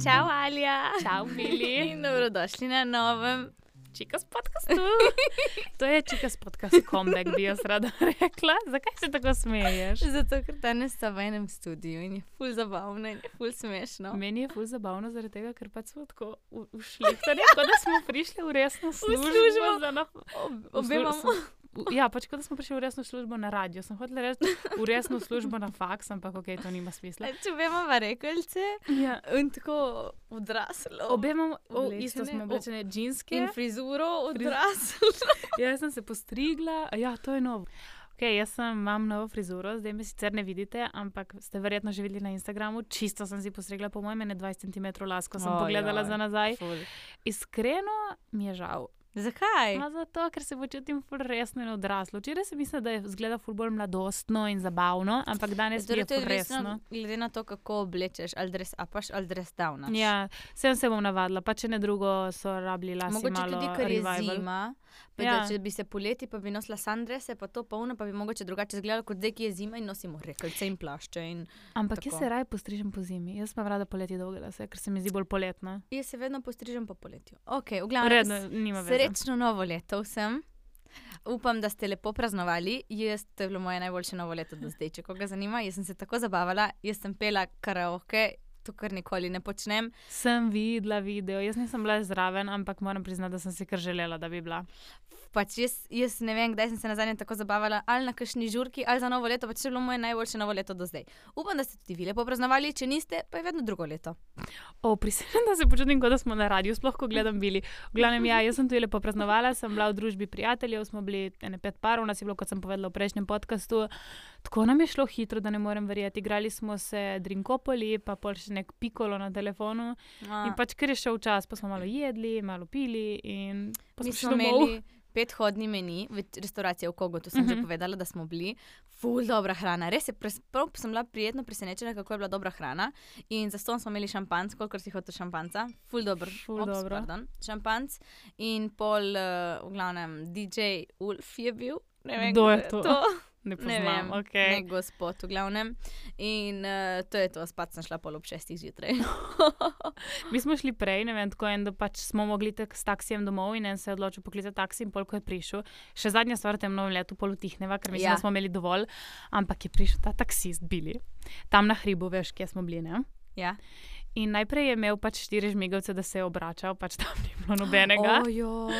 Čau, Alja. Čau, Mili. In dobrodošli na novem. Čikas podkastu. To je čikas podcast, comeback bi jaz rada rekla. Zakaj se tako smeješ? Zato, ker danes sta v enem studiu in je ful zabavno in je ful smešno. Meni je ful zabavno zaradi tega, ker pač smo tako ušli. Kot da smo prišli v resno službo. službo. za na- Ob, v obe imamo. v- Ja, pač kot da smo prišli v resno službo na radio. Sem hotela reči v resno službo na faks, ampak ok, to nima smisla. Če vemo, rekelce Ja. in tako odraslo. Obe imamo, o, isto smo O, oblečene, džinske. In frizuro Friz- odraslo. Ja, jaz sem se postrigla, ja, to je novo. Okay, jaz sem, imam novo frizuro, zdaj me sicer ne vidite, ampak ste verjetno že videli na Instagramu. Čisto sem si postrigla, po mojem, ne 20 cm lasko sem Ojoj. pogledala za nazaj. Ful. Iskreno mi je žal. Zakaj? Ma zato, ker se počutim resno in odraslo. Včeraj sem mislila, da je zgleda ful bolj mladostno in zabavno, ampak danes je Torej, to je ful resno. Glede na to, kako oblečeš, ali dres upaš, ali dres downaš. Ja, sem se bom navadila, pa če ne drugo so rabili lasi Mogoče malo tudi, ker je revival. zima. Pa Ja. da, če bi se poleti, pa bi nosila sandrese, pa to polno, pa bi mogoče drugače izgledalo kot zdaj, ki je zima in nosimo rekelce in plašče. In... Ampak jaz Tako. se raje postrižem po zimi. Jaz pa rada poleti dolge lase, ker se mi zdi bolj poletno. Jaz se vedno postrižem po poletju. Ok, v glavnem. Vredno, s- nima veze. Srečno novo leto vsem. Upam, da ste lepo praznovali. Jaz, to je bilo moje najboljše novo leto do zdaj. Če koga zanima, jaz sem se tako zabavala, jaz sem pela karaoke, to kar nikoli ne počnem. Sem videla video, jaz nisem bila zraven, ampak moram priznati, da sem si kar želela, da bi bila. Pač jaz, jaz ne vem, kdaj sem se na zadnje tako zabavala, ali na kakšni žurki, ali za novo leto, pač je bilo moje najboljše novo leto do zdaj. Upam, da ste tudi vi lepo praznovali, če niste, pa je vedno drugo leto. O, prisežem, da se počutim, kot da smo na radiju, sploh ko gledam bili. V glavnem, ja, jaz sem tu lepo praznovala, sem bila v družbi prijateljev, smo bili ene pet parov, nas je bilo, kot sem povedala v prejšnjem podkastu. Tako nam je šlo hitro, da ne morem verjeti. Igrali smo se Drinkopoli, pa pol še nek pikolo na telefonu. In pač, ker je šel čas, pa smo malo jedli, malo pili Mi smo imeli pethodni meni v restavraciji v Kogotu, sem uh -huh. že Mhm. povedala, da smo bili. Ful dobra hrana, res je, pres, prav sem bila prijetno presenečena, kako je bila dobra hrana. In za ston smo imeli šampanc, kolikor si hotel šampanca, ful dobro, Ful Ops, dobro. pardon, šampanc. In pol, uh, v glavnem, DJ Ulf je bil. Ne vem, Kdo je to? to? Ne Ne poznam, vem, ok. ne gospod, v glavnem. In uh, to je to, spat sem šla pol ob šestih zjutraj. Mi smo šli prej, ne vem, tako en, da pač smo mogli tak, s taksijem domov in en se je odločil poklicati taksi in pol, ko je prišel. Še zadnja stvar tem novem letu, pol utihneva, ker mislim, ja. da smo imeli dovolj, ampak je prišel ta taksist bili. Tam na hribu, veš, kje smo bili, ne? ja. In najprej je imel pač štiri žmigovce, da se je obračal, pač tam ni bilo nobenega. Ojoj.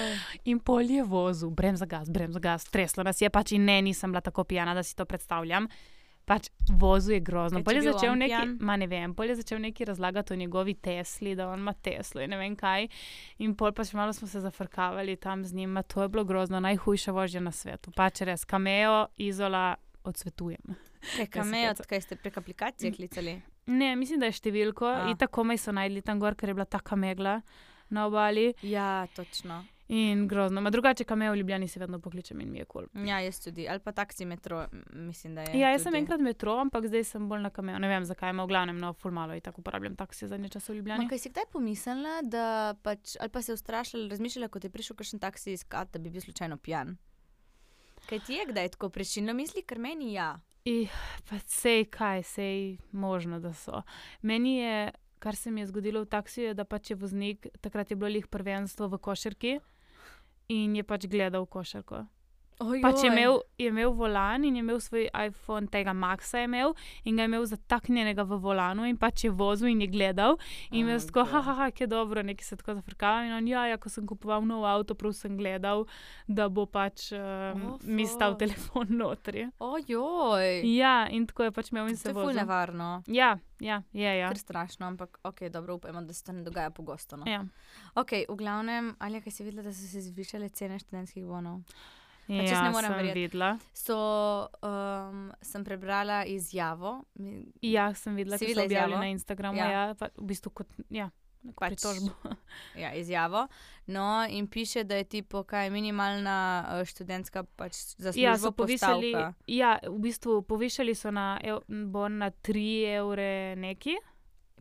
In pol je vozil, brem za gas, brem za gas, treslo nas je pač in ne, nisem bila tako pijana, da si to predstavljam. Pač vozil je grozno. Pol je začel neki, ma ne vem, pol je začel neki razlagati o njegovi Tesli, da on ima Teslo in ne vem kaj. In pol pač malo smo se zafrkavali tam z njim, ma to je bilo grozno, najhujša vožnja na svetu. Pač res, kameo, izola, odsvetujem. Kaj, heca. kaj ste prek aplikacije klicali? Ne, mislim, da je številko A. in tako me so najdli tam gor, ker je bila taka megla na obali Ja, točno. in grozno. Ma drugače kameo v Ljubljani se vedno pokličem in mi je kul. Cool. Ja, jaz tudi. Ali pa taksi metro, mislim, da je. Ja, jaz sem tudi. enkrat metro, ampak zdaj sem bolj na kameo. Ne vem, zakaj ima v glavnem, no, ful malo in tako uporabljam taksi zadnje čase v Ma, Ljubljani. kaj si kdaj pomislila, da pač, ali pa se ustrašila, razmišljala, ko ti je prišel kakšen taksi iskat, da bi bil slučajno pijan? Kaj ti je kdaj tako prešilno misli, ker meni ja. Pa sej kaj, sej možno, da so. Meni je, kar se mi je zgodilo v taksiju, da pač je voznik, takrat je bilo lih prvenstvo v košarki in je pač gledal košarko. Ojoj. Pač je imel, je imel volan in je imel svoj iPhone, tega Maxa je imel in ga je imel zataknjenega v volanu in pač je vozil in je gledal. In jaz tako, Okej. haha, ha, ki je dobro, nekaj se tako zafrkavam. In on, ja, ja, ko sem kupoval nov avto, prav sem gledal, da bo pač um, Oh, mi stal telefon notri. Ojoj. Ja, in tako je pač imel in se To je vozil. nevarno. Ja, ja, je, ja. Ker strašno, ampak ok, dobro, upajmo, da se to ne dogaja pogosto. No. Ja, Ok, v glavnem, ali kaj si videla, da so se zvišale cene študentskih bonov? Pač ja ne morem verjeti. So, um, sem prebrala izjavo. Ja, sem videla, videla objavili izjavo? na Instagramu. Ja. Ja, pa, v bistvu kot, ja, Pač, pritožbo. Ja, izjavo. No, in piše, da je tipo, kaj je minimalna uh, študentska pač za službo Ja, so povišali, postavka. ja, v bistvu povišali so na, ev, na 3 evre neki.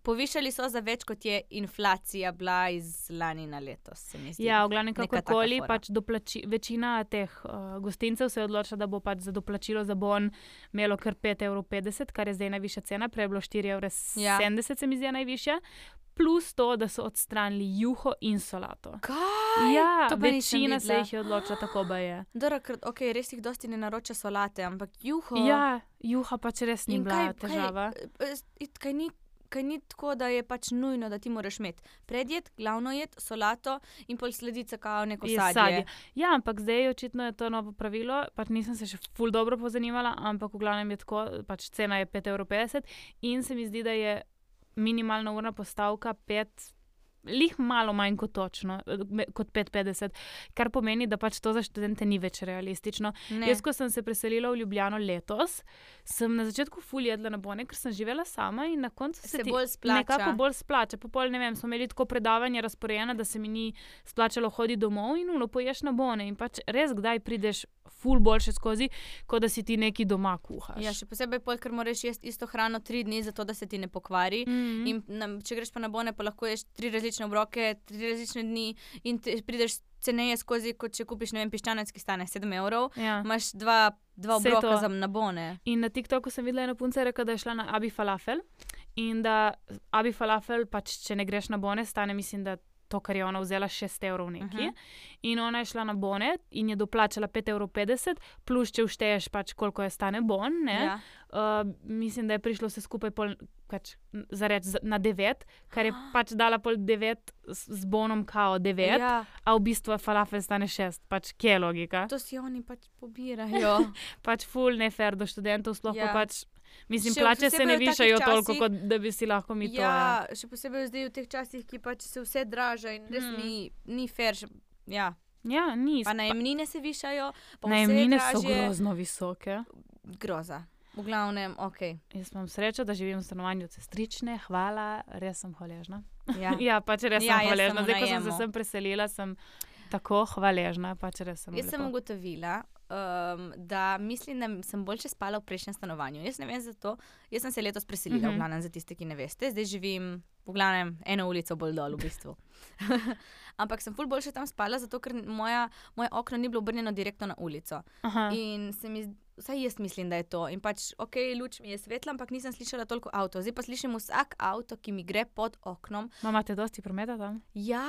Povišali so za več, kot je inflacija bila iz lani na letos. Ja, v glavnem, kakorkoli, fora. pač doplači, večina teh uh, gostincev se je odločila, da bo pač za doplačilo za bon imelo kar 5,50 evrov, kar je zdaj najvišja cena, prej je bilo 4,70 evra, Ja. se mi zdi najvišja. Plus to, da so odstranili juho in solato. Kaj? Ja, to pa večina se jih je odločila tako, da je. Dobro, ker, ok, res jih dosti ne naroča solate, ampak juho. Ja, juha pač res ni In bila kaj- težava. Kaj, eh, kaj, ni, kaj ni tako, da je pač nujno, da ti moraš imeti predjed, glavno jed, solato in pol sledica kao neko Je sadje. sadje. Ja, ampak zdaj očitno je to novo pravilo. Pač nisem se še ful dobro pozanimala, ampak v glavnem je tako, pač cena je 5,50 evrov in se mi zdi, da je minimalna urna postavka 5. Lih malo manj kot točno, kot 5,50, kar pomeni, da pač to za študente ni več realistično. Ne. Jaz, ko sem se preselila v Ljubljano letos, sem na začetku ful jedla na bone, ker sem živela sama in na koncu se, se ti bolj splača. nekako bolj splača. Popol, ne vem, smo imeli tako predavanje razporejeno, da se mi ni splačalo hoditi domov in uno poješ na bone. In pač res kdaj prideš ful boljše skozi, kot da si ti neki doma kuhaš. Ja, še posebej, pol, ker moraš jesti isto hrano tri dni, zato da se ti ne pokvari. mm. In na, če greš pa na bone, pa lahko ješ tri različne obroke, tri različne dni in te, prideš ceneje skozi, kot če kupiš, vem, piščanec, ki stane 7 evrov. ja. Imaš dva, dva obroka za na bone. In na TikToku sem videla eno punco, je rekla, da je šla na Abi Falafel. In da Abi Falafel, pač, če ne greš na bone, stane, mislim, da to, kar je ona vzela, 6 evrov neki. Uh. -huh. In ona je šla na bone in je doplačala 5,50 evrov, plus če všteješ, pač, koliko je stane bon. Ne? Ja. Uh, mislim, da je prišlo vse skupaj pol, pač, za reč na 9, kar je pač dala pol 9 z, bonom kao 9, ja. a v bistvu falafel stane 6. Pač, kje je logika? to si oni pač pobirajo. Pač full nefer do študentov, sploh. Ja. pa pač. Mislim, Še plače se ne višajo toliko, časih- kot da bi si lahko mi to. ja, še posebej zdaj v teh časih, ki pač se vse draža in res Mm. ni, ni fair. Še, ja. ja ni. Pa najemnine se višajo, pa Najemnine so grozno visoke. Groza. V glavnem, ok. Jaz imam srečo, da živim v stanovanju sestrične, hvala, res sem hvaležna. Ja. Ja, pač res Ja, sem hvaležna. Zdaj, ko sem se sem preselila, sem tako hvaležna. Pač res sem Jaz sem lepo. ugotovila, um, da mislim, da sem boljše spala v prejšnjem stanovanju. Jaz ne vem zato. Jaz sem se letos preselila, mm -hmm. v glavnem za tiste, ki ne veste. Zdaj živim v glavnem eno ulico bolj dol, v bistvu. Ampak sem ful boljše tam spala, zato ker moja, moje okno ni bilo obrnjeno direktno na ulico. Aha. In se mi, vsaj jaz mislim, da je to. In pač, ok, luč mi je svetla, ampak nisem slišala toliko avto. Zdaj pa slišim vsak avto, ki mi gre pod oknom. Mama, te dosti prometa tam? Ja,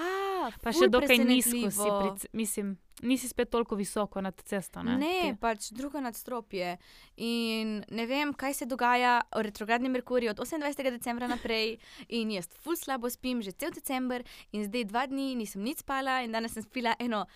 Pa še dokaj nizko si, pri, mislim, nisi spet toliko visoko nad cesto. Ne, Ne, Ti- pač drugo nadstropje. In ne vem, kaj se dogaja o retrogradni Merkurju od 28. decembra naprej. In jaz ful slabo spim že cel december, in zdaj dva dni nisem nič spala, in danes sem spila eno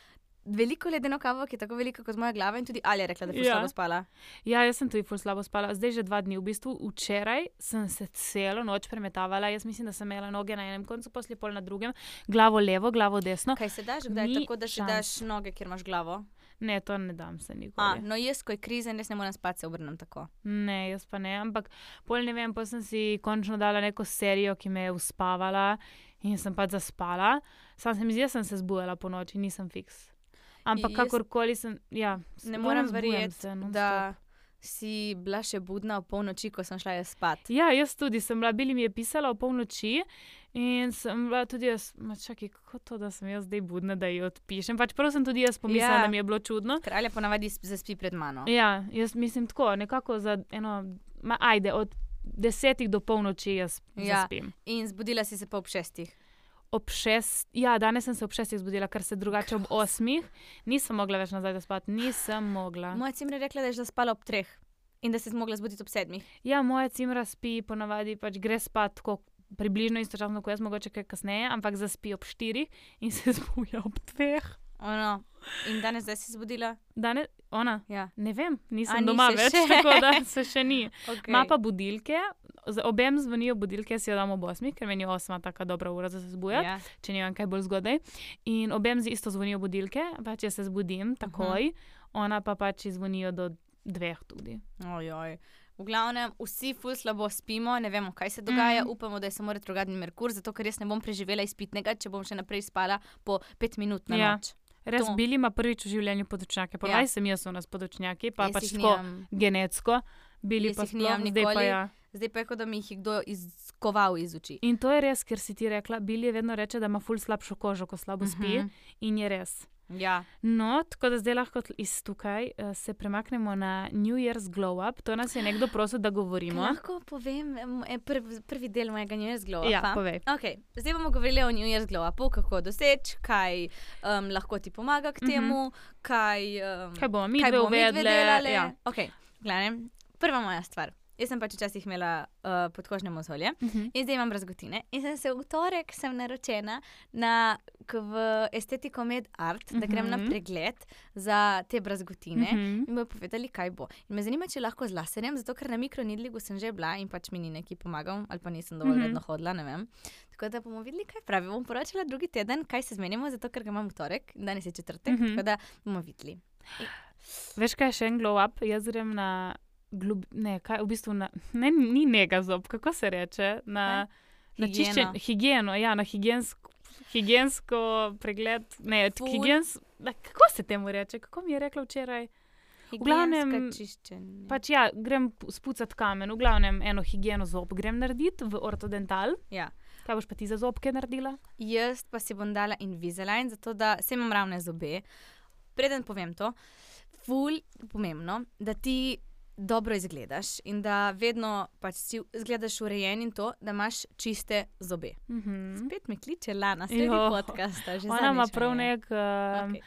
veliko ledeno kavo, ki je tako velika kot moja glava. In tudi Ali je rekla, da je Ja. slabo spala. Ja, jaz sem tudi ful slabo spala, zdaj že dva dni. V bistvu včeraj sem se celo noč premetavala. Jaz mislim, da sem imela noge na enem koncu, posli pol na drugem, glavo levo, glavo desno. Kaj se daš, kdaj Ni tako, da si daš noge, kjer imaš glavo? Ne, to ne dam se A, nikoli. no, jaz, ko je kriza, res ne morem spati, se obrnem tako. Ne, jaz pa ne, ampak pol ne vem, pa sem si končno dala neko serijo, ki me je uspavala in sem pač zaspala. Sam se mi zdi, da sem se zbujala po noči, nisem fiks. Ampak Jaz kakorkoli sem, ja, Ne morem verjeti, se da si bila še budna v polnoči, ko sem šla jaz spat. Ja, jaz tudi sem bila, bili mi je pisala o polnoči in sem bila tudi jaz, čakaj, kako to, da sem jaz zdaj budna, da ji odpišem. Pač prav sem tudi jaz pomislila, Ja. da mi je bilo čudno. Kralj je ponavadi sp- zaspi pred mano. Ja, jaz mislim tako, nekako za eno, ma ajde, od desetih do polnoči jaz Ja. zaspim. In zbudila si se pa ob šestih. Ob šest, ja, danes sem se ob šestih zbudila, ker se drugače ob osmih nisem mogla več nazaj zaspati, nisem mogla. Moja cimra je rekla, da je zaspala ob treh in da je zmogla zbuditi ob sedmih. Ja, moja cimra spi, ponavadi pač gre spat tako približno istočasno kot jaz, mogoče kaj kasneje, ampak zaspi ob štirih in se zbuja ob dveh. Ono. In danes si zbudila? Danes, ona, Ja. ne vem, nisem A, doma več, še? tako da se še ni. Okay. Ma pa budilke, obem zvonijo budilke, si jo dam ob osmih, ker meni je osma taka dobra ura za se zbujati, Ja. če nimam kaj bolj zgodaj. In obem z isto zvonijo budilke, pač jaz se zbudim takoj, ona pa pač zvonijo do dveh tudi. Ojoj. V glavnem, vsi ful slabo spimo, ne vemo, kaj se dogaja. Mm. Upamo, da je samo retrogradni Merkur, zato ker jaz ne bom preživela izpitnega, če bom še naprej spala po pet minut na Ja. noč. Res To. bili ima prvič v življenju podočnjake, ponaj Ja. sem jaz v nas podočnjaki, pa Jaz pač tako genetsko, bili Jaz pa sploh, zdaj pa ja. zdaj pa je kot da mi jih je kdo izkoval iz oči. In to je res, ker si ti rekla, Billy vedno reče, da ima ful slabšo kožo, ko slabo spi. Mhm. In je res. Ja. No, tako da zdaj lahko iz tukaj uh, se premaknemo na New Year's Glow Up. To nas je nekdo prosil, da govorimo. Lahko povem em, e, prv, prvi del mojega New Year's Glow. Ja, upa. povej. Okay. Zdaj bomo govorili o New Year's Glow Upu, kako doseči, kaj um, lahko ti pomaga k Mhm. temu, kaj, um, Kaj bomo mi kaj dve bomo midve uvedle? delale. Ja. Okay. Glavnem, prva moja stvar. Jaz sem pač včasih imela uh, podkožne mozolje Mhm. in zdaj imam razgotine. In sem se v torek sem naročena na, v estetiko Med Art, da grem na Mhm. pregled za te brazgotine. Mhm. In bojo povedali, kaj bo. In me zanima, če lahko z laserjem, zato ker na mikronidligu sem že bila in pač mi ni neki pomagal, ali pa nisem dovolj Mhm. vedno hodila, ne vem. Tako da bomo videli, kaj pravi. Bom poročala drugi teden, kaj se zmenimo, zato ker ga imam v torek, danes je četrtek, Mhm. tako da bomo videli. Veš, kaj še en glow up? Jaz grem na. Glub, ne, kaj v bistvu na, ne, ni nega zob, kako se reče? Na, na čiščenje, higieno, ja, na higiensko, higiensko pregled. Ne, da, kako se temu reče? Kako mi je rekla včeraj? glavnem, Higienska čiščenje. Pač ja, grem pu- spucat kamen, v glavnem eno higieno zob grem narediti v ortodental. Ja. Kaj boš pa ti za zobke naredila? Jaz pa si bom dala Invisalign, zato da se imam ravne zobe. Preden povem to, ful pomembno, da ti dobro izgledaš in da vedno pač si izgledaš urejen in to, da imaš čiste zobe. Mhm. Spet mi kliče Lana, sredi Jo. podcasta. že Ona ima me prav je. nek uh, Okej.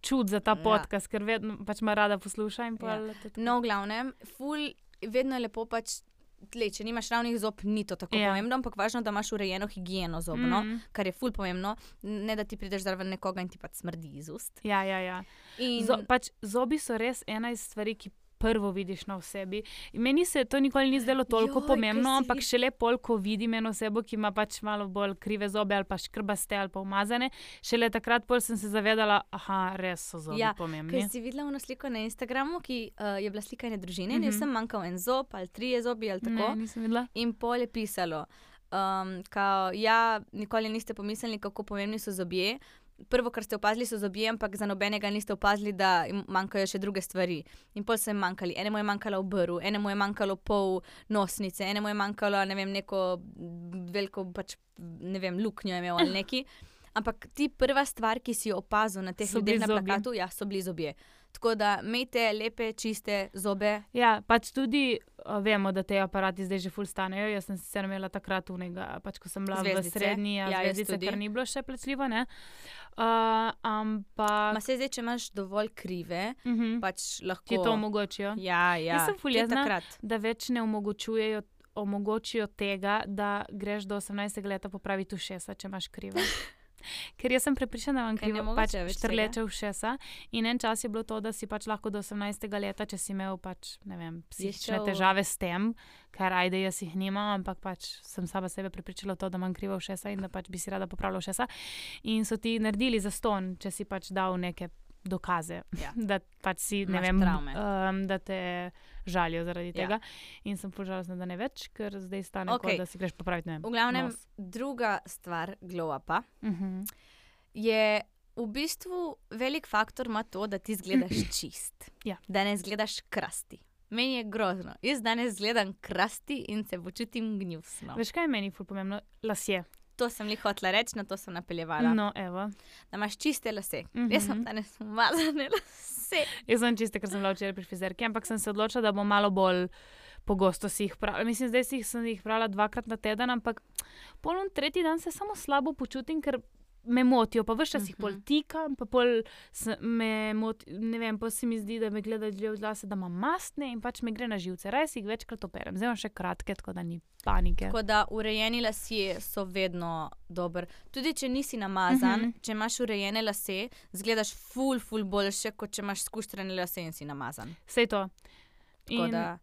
čud za ta Ja. podcast, ker vedno pač ima rada posluša. Ja. No, v glavnem, ful, vedno je lepo pač. Tle, če nimaš ravnih zob, ni to tako Ja. ja. pomembno, ampak važno, da imaš urejeno higieno zobno, mm. Kar je ful pomembno, ne da ti prideš zraven nekoga in ti pač smrdi iz ust. Ja, ja, ja. In, Zo, pač, zobi so res ena iz stvari, ki prvo vidiš na osebi. In Meni se to nikoli ni zdelo toliko Joj, pomembno, si ampak šele pol, ko vidim eno osebo, ki ima pač malo bolj krive zobe ali pa škrbaste ali pa umazane, šele takrat pol sem se zavedala, da res so zobi Ja, pomembni. Ker si videla eno sliko na Instagramu, ki uh, je bila slika ene družine, mm. -hmm. in sem manjkal en zob ali tri zobi ali tako. Ne. In pol je pisalo, um, kao, ja, nikoli niste pomislili, kako pomembni so zobje. Prvo, kar ste opazili, so zobje, ampak za nobenega niste opazili, da jim manjkajo še druge stvari. In pol so jim manjkali. Enemu je manjkalo obrv, enemu je manjkalo pol nosnice, enemu je manjkalo ne vem, neko veliko pač, ne vem, luknjo imel ali neki. Ampak ti prva stvar, ki si jo opazil na teh So ljudeh na plakatu, ja, so bili zobje. Tako da imejte lepe, čiste zobe. Ja, pač tudi uh, vemo, da te aparati zdaj že ful stanejo. Jaz sem sicer imela takrat unega, pač ko sem bila Zvezdice. v srednji, ja, Ja, zvezdice, ker ni bilo še plačljivo. ne. Uh, ampak Ma se zdaj, če imaš dovolj krive, uh -huh, pač lahko. ti to omogočijo. Ja, ja. Jaz sem ful jezna. da več ne omogočujejo, omogočijo tega, da greš do 18. leta popraviti ušesa, če imaš krive. Ker jaz sem prepričana, da krivo, mogoče pač štrleče ušesa. In en čas je bilo to, da si pač lahko do 18. leta, če si imel pač, ne vem, psihične šel- težave s tem, kar ajde jaz jih nimam, ampak pač sem sama sebe prepričala v to, da imam krivo ušesa in da pač bi si rada popravila ušesa. In so ti naredili zaston, če si pač dal neke dokaze, Ja. da pač si, ne Imaš vem, travme. um, da te žalijo zaradi Ja. tega. In sem požalostna, da ne več, ker zdaj stane, okay. da si greš popraviti. Vem, V glavnem, nos. druga stvar, glow-upa, Uh -huh. je v bistvu velik faktor ima to, da ti izgledaš čist. Ja. Da ne izgledaš krasti. Meni je grozno. Jaz danes gledam krasti in se počutim gnusno. Veš, kaj je meni pomembno? Lasje. To sem jih hotela reči, na to sem napeljevala. No, evo. Da imaš čiste lase. Mhm. Jaz sem danes umazane lase. Jaz sem čiste, ker sem bila včeraj pri frizerki, ampak sem se odločila, da bom malo bolj pogosto si jih pravila. Mislim, zdaj si jih, jih pravila dvakrat na teden, ampak poln tretji dan se samo slabo počutim, ker me motijo, pa vse čas jih pol Mhm. tikam, pa pol me moti, ne vem, pa se mi zdi, da me gledajo ljudje v lase, da imam mastne in pač me gre na živce. Si jih večkrat operem, zdaj imam še kratke, tako da ni panike. Tako da urejeni lasje so vedno dobri. Tudi če nisi namazan, Mhm. uh -huh. če imaš urejene lase, zgledaš ful, ful boljše, kot če imaš skuštrene lase in si namazan. Vse to. Tako In- da.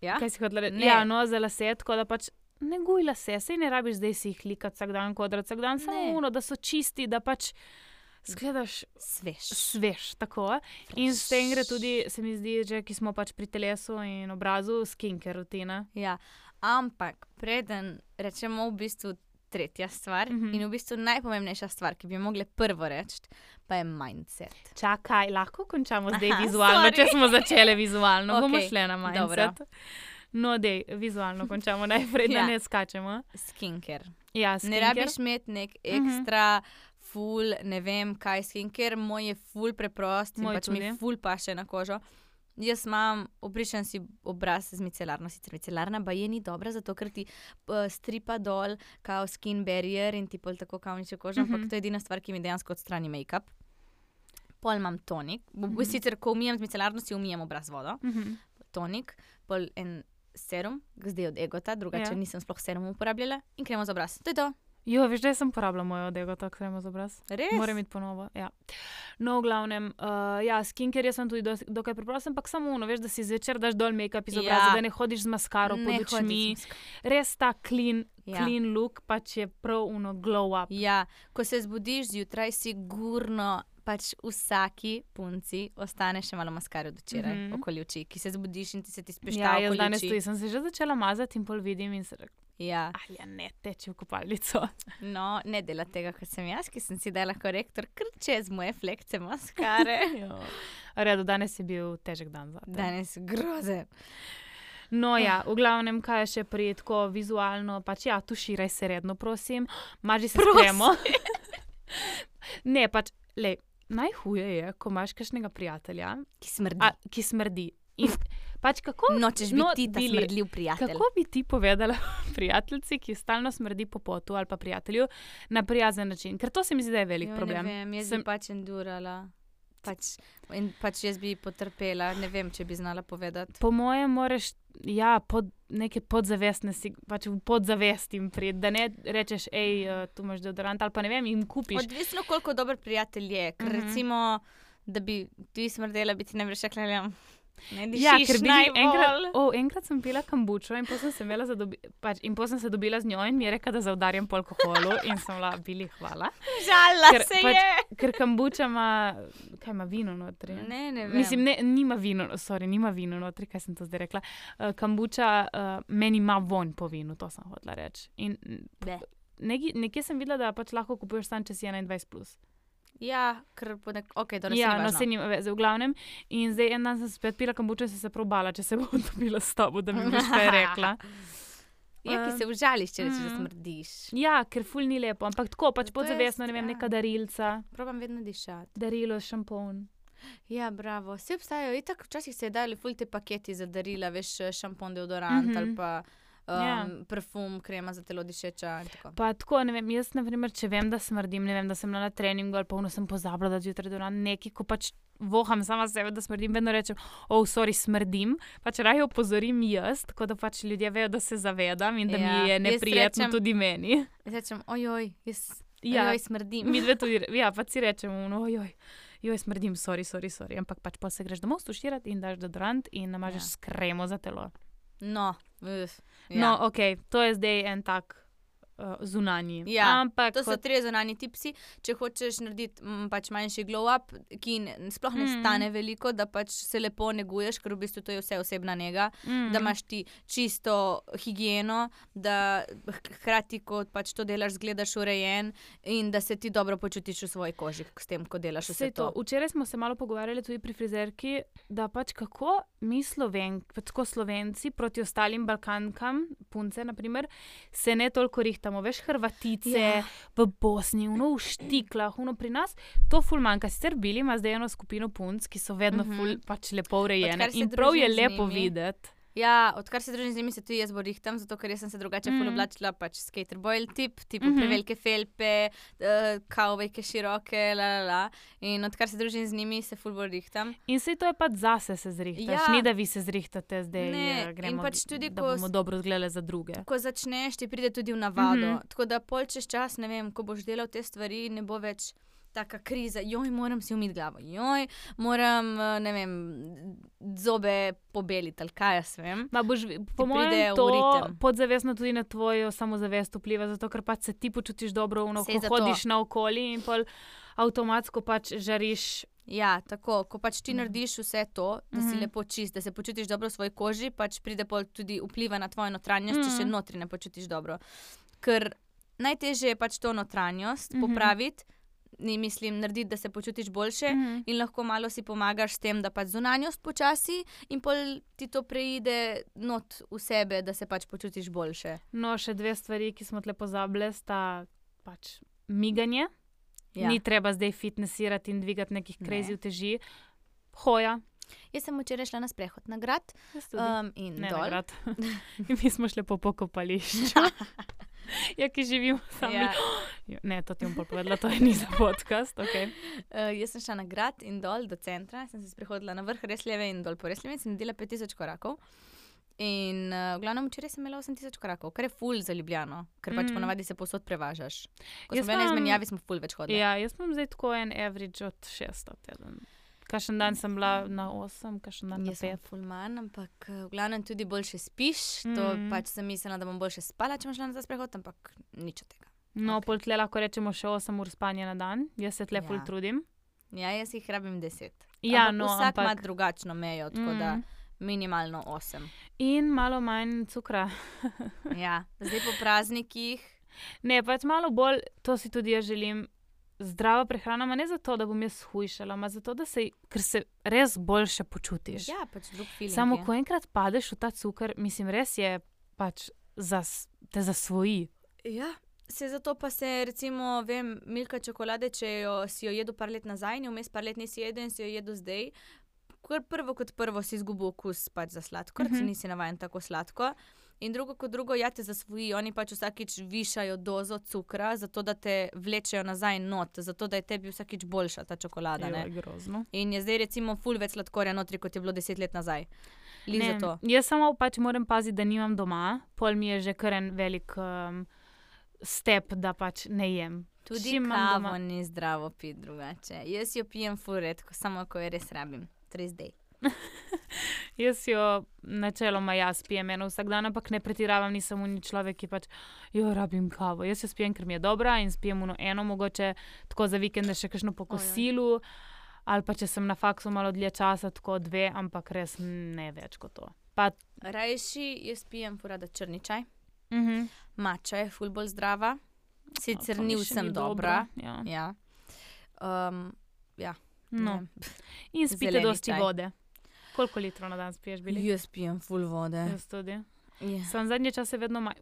Ja? Kaj si hotel reči? Ja, no, za lase, tako da pač ne guj lase, sej ne rabiš zdaj si jih likati vsak dan, kodrat vsak dan, samo uno, da so čisti, da pač zgledaš Svež. svež. Tako. In s tem gre tudi, se mi zdi, že ki smo pač pri telesu in obrazu, skincare rutina. Ja. Ampak preden rečemo v bistvu tretja stvar Mhm. -huh. in v bistvu najpomembnejša stvar, ki bi jo mogli prvo reči, pa je mindset. Čakaj, lahko končamo zdaj Aha, vizualno, če sorry. smo začeli vizualno, bomo Okej, šli na dobro. No, dej, vizualno končamo najprej, da Ja. ne skačemo. Skincare. Ja, Ne rabiš imeti nek ekstra, ful, ne vem kaj skincare, moj je ful preprost Moj pač mi tudi. ful paše na kožo. Jaz imam, obrišem si obraz z micelarno, sicer micelarna pa je ni dobra, zato ker ti uh, stripa dol, kao skin barrier in ti pol tako kavniče kožo, ampak Mhm. to je edina stvar, ki mi dejansko odstrani make-up. Pol imam tonik, mm Mhm. -hmm. sicer ko umijem z micelarno, si umijem obraz vodo, Mhm. tonik, pol en serum, zdaj od Egota, drugače Ja. ja. nisem sploh serum uporabljala in kremo za obraz. To je to. Jo, veš, da sem porabila mojo odego, tako kremo za obraz. Res? Moram iti ponovo. Ja. No, v glavnem, uh, ja, skincare jaz sem tudi dos- dokaj preprost, ampak samo uno, veš, da si zvečer daš dol make-up iz Ja. obraza, da ne hodiš z maskaro Ne pod očmi. Res ta clean, Ja. clean look pač je prav uno glow up. Ja, ko se zbudiš zjutraj, sigurno pač vsaki punci ostane še malo maskare od včeraj mm. -hmm. okoli oči, ki se zbudiš in ti se ti spešta Ja, jaz danes tudi sem se že začela mazati in pol vidim in se rekel, Ja, ah, ja, ne teče v kopalnico. no, ne dela tega, kot sem jaz, ki sem si dala korektor kar čez moje flekce maskare. Ja. Redo, danes je bil težek dan za te. Danes grozen. No, ja, v glavnem, kaj je še prijetko, vizualno, pač ja, tuširaj se redno, prosim, maži se spremo. ne, pač, le, najhuje je, ko imaš kakšnega prijatelja, Ki smrdi. a, ki smrdi. In pač kako, Nočeš biti no, ti ta Bili, smrdljiv prijatelj. kako bi ti povedala prijateljici, ki stalno smrdi po potu ali pa prijatelju, na prijazen način? Ker to se mi zdi, da je velik Jo, problem. Ne vem, jaz Sem- pač endurala. Pač, in pač jaz bi potrpela, ne vem, če bi znala povedati. Po mojem, moraš ja, pod, neke podzavestne, sig- pač v podzavest jim priti, da ne rečeš, hej, uh, tu imaš deodorant ali pa ne vem, jim kupiš. Odvisno, koliko dober prijatelj je. Ker uh -huh. recimo, da bi ti smrdela, bi ti ne bi rekla, da ne Ja, ker bi najbolj." enkrat, oh, enkrat sem pila kambučo in potem sem, dobi, pač, in sem se dobila z njo in mi je rekla, da zaudarjam po alkoholu in sem bila, bili hvala. Žala Ker se pač- je. Ker kambuča ima, kaj ima vino notri. Ne, ne vem. Mislim, ne, nima vino, sorry, nima vino notri, kaj sem to zdaj rekla. Uh, kambuča uh, meni ima vonj po vinu, to sem hotela reči. In Be. neki, nekje sem videla, da pač lahko kupuješ sam, če si 21. Plus. Ja, ker po nek... ok, torej Ja, se no, se nima veze, v glavnem. In zdaj en dan sem spet pila kambuča in sem se probala, če se bom dobila s tabo, da mi boš kaj rekla. Ja, ki se užališ, če rečeš, da mm. smrdiš. Ja, ker ful ni lepo, ampak tako pač podzavestno, ne vem, ja. neka darilca, Probam vedno dišati. darilo, šampon. Ja, bravo. Vse obstajajo. Itak včasih se je dali ful te paketi za darila, veš, šampon, deodorant mm. -hmm. ali pa um, Ja. yeah. parfum, krema za telo dišeča. tako. Pa tako, ne vem, jaz, na primer, če vem, da smrdim, ne vem, da sem na treningu ali pa vno sem pozabila, da zjutraj deodorant, neki, ko pač voham sama sebe, da smrdim, vedno rečem, oh, sorry, smrdim. Pač raje opozorim jaz, tako da pač ljudje vejo, da se zavedam in da Ja, mi je neprijetno rečem- tudi meni. Rečem, ojoj, jaz Ja, ojoj, smrdim. mi dve tudi, ja, pa si rečemo, no, ojoj. Joj, smrdim, sorry, sorry, sorry. Ampak pač pa se greš domov stuširati in daš deodorant in namažeš Ja. kremo za telo. No, uf, Ja. No, ok, to je zdaj en tak uh, zunanji. Ja, Ampak To so kot- tri zunanji tipsi. Če hočeš narediti m, pač manjši glow up, ki n- sploh ne Mhm. stane veliko, da pač se lepo neguješ, ker v bistvu to je vse osebna njega, mm, da imaš ti čisto higieno, da hkrati, ko pač to delaš, zgledaš urejen in da se ti dobro počutiš v svoji koži s tem, ko delaš vse Sej to. to. Včeraj smo se malo pogovarjali tudi pri frizerki, da pač kako mi Slovenk, pač Slovenci proti ostalim Balkankam, punce naprimer, se ne toliko rihtamo. Veš, Hrvatice Ja. v Bosni, uno v štiklah, uno pri nas, to ful manjka. Sicer bili ima zdaj eno skupino punc, ki so vedno Mhm. ful pač lepo urejene in prav je lepo videti. Ja, odkar se družim z njimi, se tudi jaz borihtam, zato ker sem se drugače mm. Oblačila, pač skater boil tip, tipo mm. -hmm. prevelike felpe, uh, kavovejke široke, la, la, la. In odkar se družim z njimi, se ful borihtam. In se to je pač zase se zrihtaš, Ja. ni da vi se zrihtate zdaj, Ne, eh, in gremo, pač tudi, da ko bomo s- dobro izgledali za druge. Ko začneš, ti pride tudi v navado. Mm. -hmm. Tako da pol čez čas, ne vem, ko boš delal te stvari, ne bo več. Taka kriza, joj, moram si umiti glavo, joj, moram, eh, ne vem, zobe pobeliti, ali kaj jaz vem. Ma boš, vi- po mojem, to ritem. podzavestno tudi na tvojo samozavest vpliva, zato ker pač se ti počutiš dobro, no, Sej ko zato. hodiš naokoli in pol avtomatsko pač žariš. Ja, tako, ko pač ti Mhm. narediš vse to, da si Mhm. lepo čist, da se počutiš dobro v svoji koži, pač pride pol tudi vpliva na tvojo notranjost, če še Mhm. notri ne počutiš dobro. Ker najtežje je pač to notranjost Mhm. popraviti, ni mislim narediti, da se počutiš boljše. Mhm. In lahko malo si pomagaš s tem, da pač zunanjost počasi, in pol ti to preide not v sebe, da se pač počutiš boljše. No, še dve stvari, ki smo tle pozabili, sta pač miganje. Ja. Ni treba zdaj fitnessirati in dvigati nekih Ne. krezi uteži. Hoja. Jaz sem včeraj šla na sprehod na grad um, in ne, dol. nagrad. In mi smo šli po pokopališču. ja, ki živimo sami. Ja. Ne, to ti bom povedala, to je ni za podcast. Okay. Uh, jaz sem šla na grad in dol do centra, sem se sprehodila na vrh Resljeve in dol po Resljeve in sem naredila 5000 korakov. In uh, v glavnem včeraj sem imela 8000 korakov, kar je ful za Ljubljano, ker pač Mm. ponavadi se posod prevažaš. Ko Jaz smo na izmenjavi, smo ful več hodili. Ja, jaz imam zdaj tako en average od 600 teden. Kašen dan sem bila na 8, kašen dan na Jaz sem 5. ful manj, ampak uh, v glavnem tudi boljše spiš. To Mm. pač sem mislila, da bom boljše spala, če bom šla na ta sprehod, ampak nič od tega. No, Ok. okay. tle lahko rečemo še 8 ur spanja na dan, jaz se tle Ja. ful trudim. Ja, jaz jih rabim 10. Ja, ampak no, vsak ima ampak. drugačno mejo, tako da Mm. minimalno 8. In malo manj cukra. Ja, zdaj po praznikih. Ne, pač malo bolj, to si tudi jaz želim. Zdrava prehrana, ne zato, da bom jaz hujšala, ampak zato, da se, se res boljše počutiš. Ja, pač drug film. Samo ko enkrat padeš v ta cukor, mislim, res je pač zas, te zasvoji. Ja. Se zato pa se, recimo, vem, milka čokolade, če jo, si jo jedel par let nazaj, in vmes par let nisi jedel in si jo jedel zdaj. Kar prvo kot prvo si izgubil okus pač za sladkor, uh Mhm. -huh. nisi navaden tako sladko. In drugo kot drugo, ja te zasvoji, oni pač vsakič višajo dozo cukra, zato da te vlečejo nazaj not, zato da je tebi vsakič boljša ta čokolada. Je grozno. In je zdaj recimo full več sladkorja notri, kot je bilo deset let nazaj. Jaz samo pač moram paziti, da nimam doma, pol mi je že kar en velik um, step, da pač ne jem. Tudi Čim kavo ni zdravo piti drugače. Jaz jo pijem full redko, samo ko jo res rabim. Tres day. Jaz jo načeloma jaz pijem eno vsak dan, ampak ne pretiravam, nisem unij človek, ki pač jo rabim kavo. Jaz jo spijem, ker mi je dobra in spijem uno eno, mogoče tako za vikende še kakšno po kosilu. Ali pa če sem na faksu malo dlje časa, tako dve, ampak res ne več kot to. Pa, Rajši jaz pijem furada črni čaj. uh -huh. Mača je ful bolj zdrava, sicer ni vsem dobra. Ja. Ja. Um, ja, No. In spite Zeleni dosti čaj. vode. Koliko litrov na dan spiješ, bili? Jaz pijem ful vode. Jaz tudi. Ja. Sem zadnje čase vedno manj.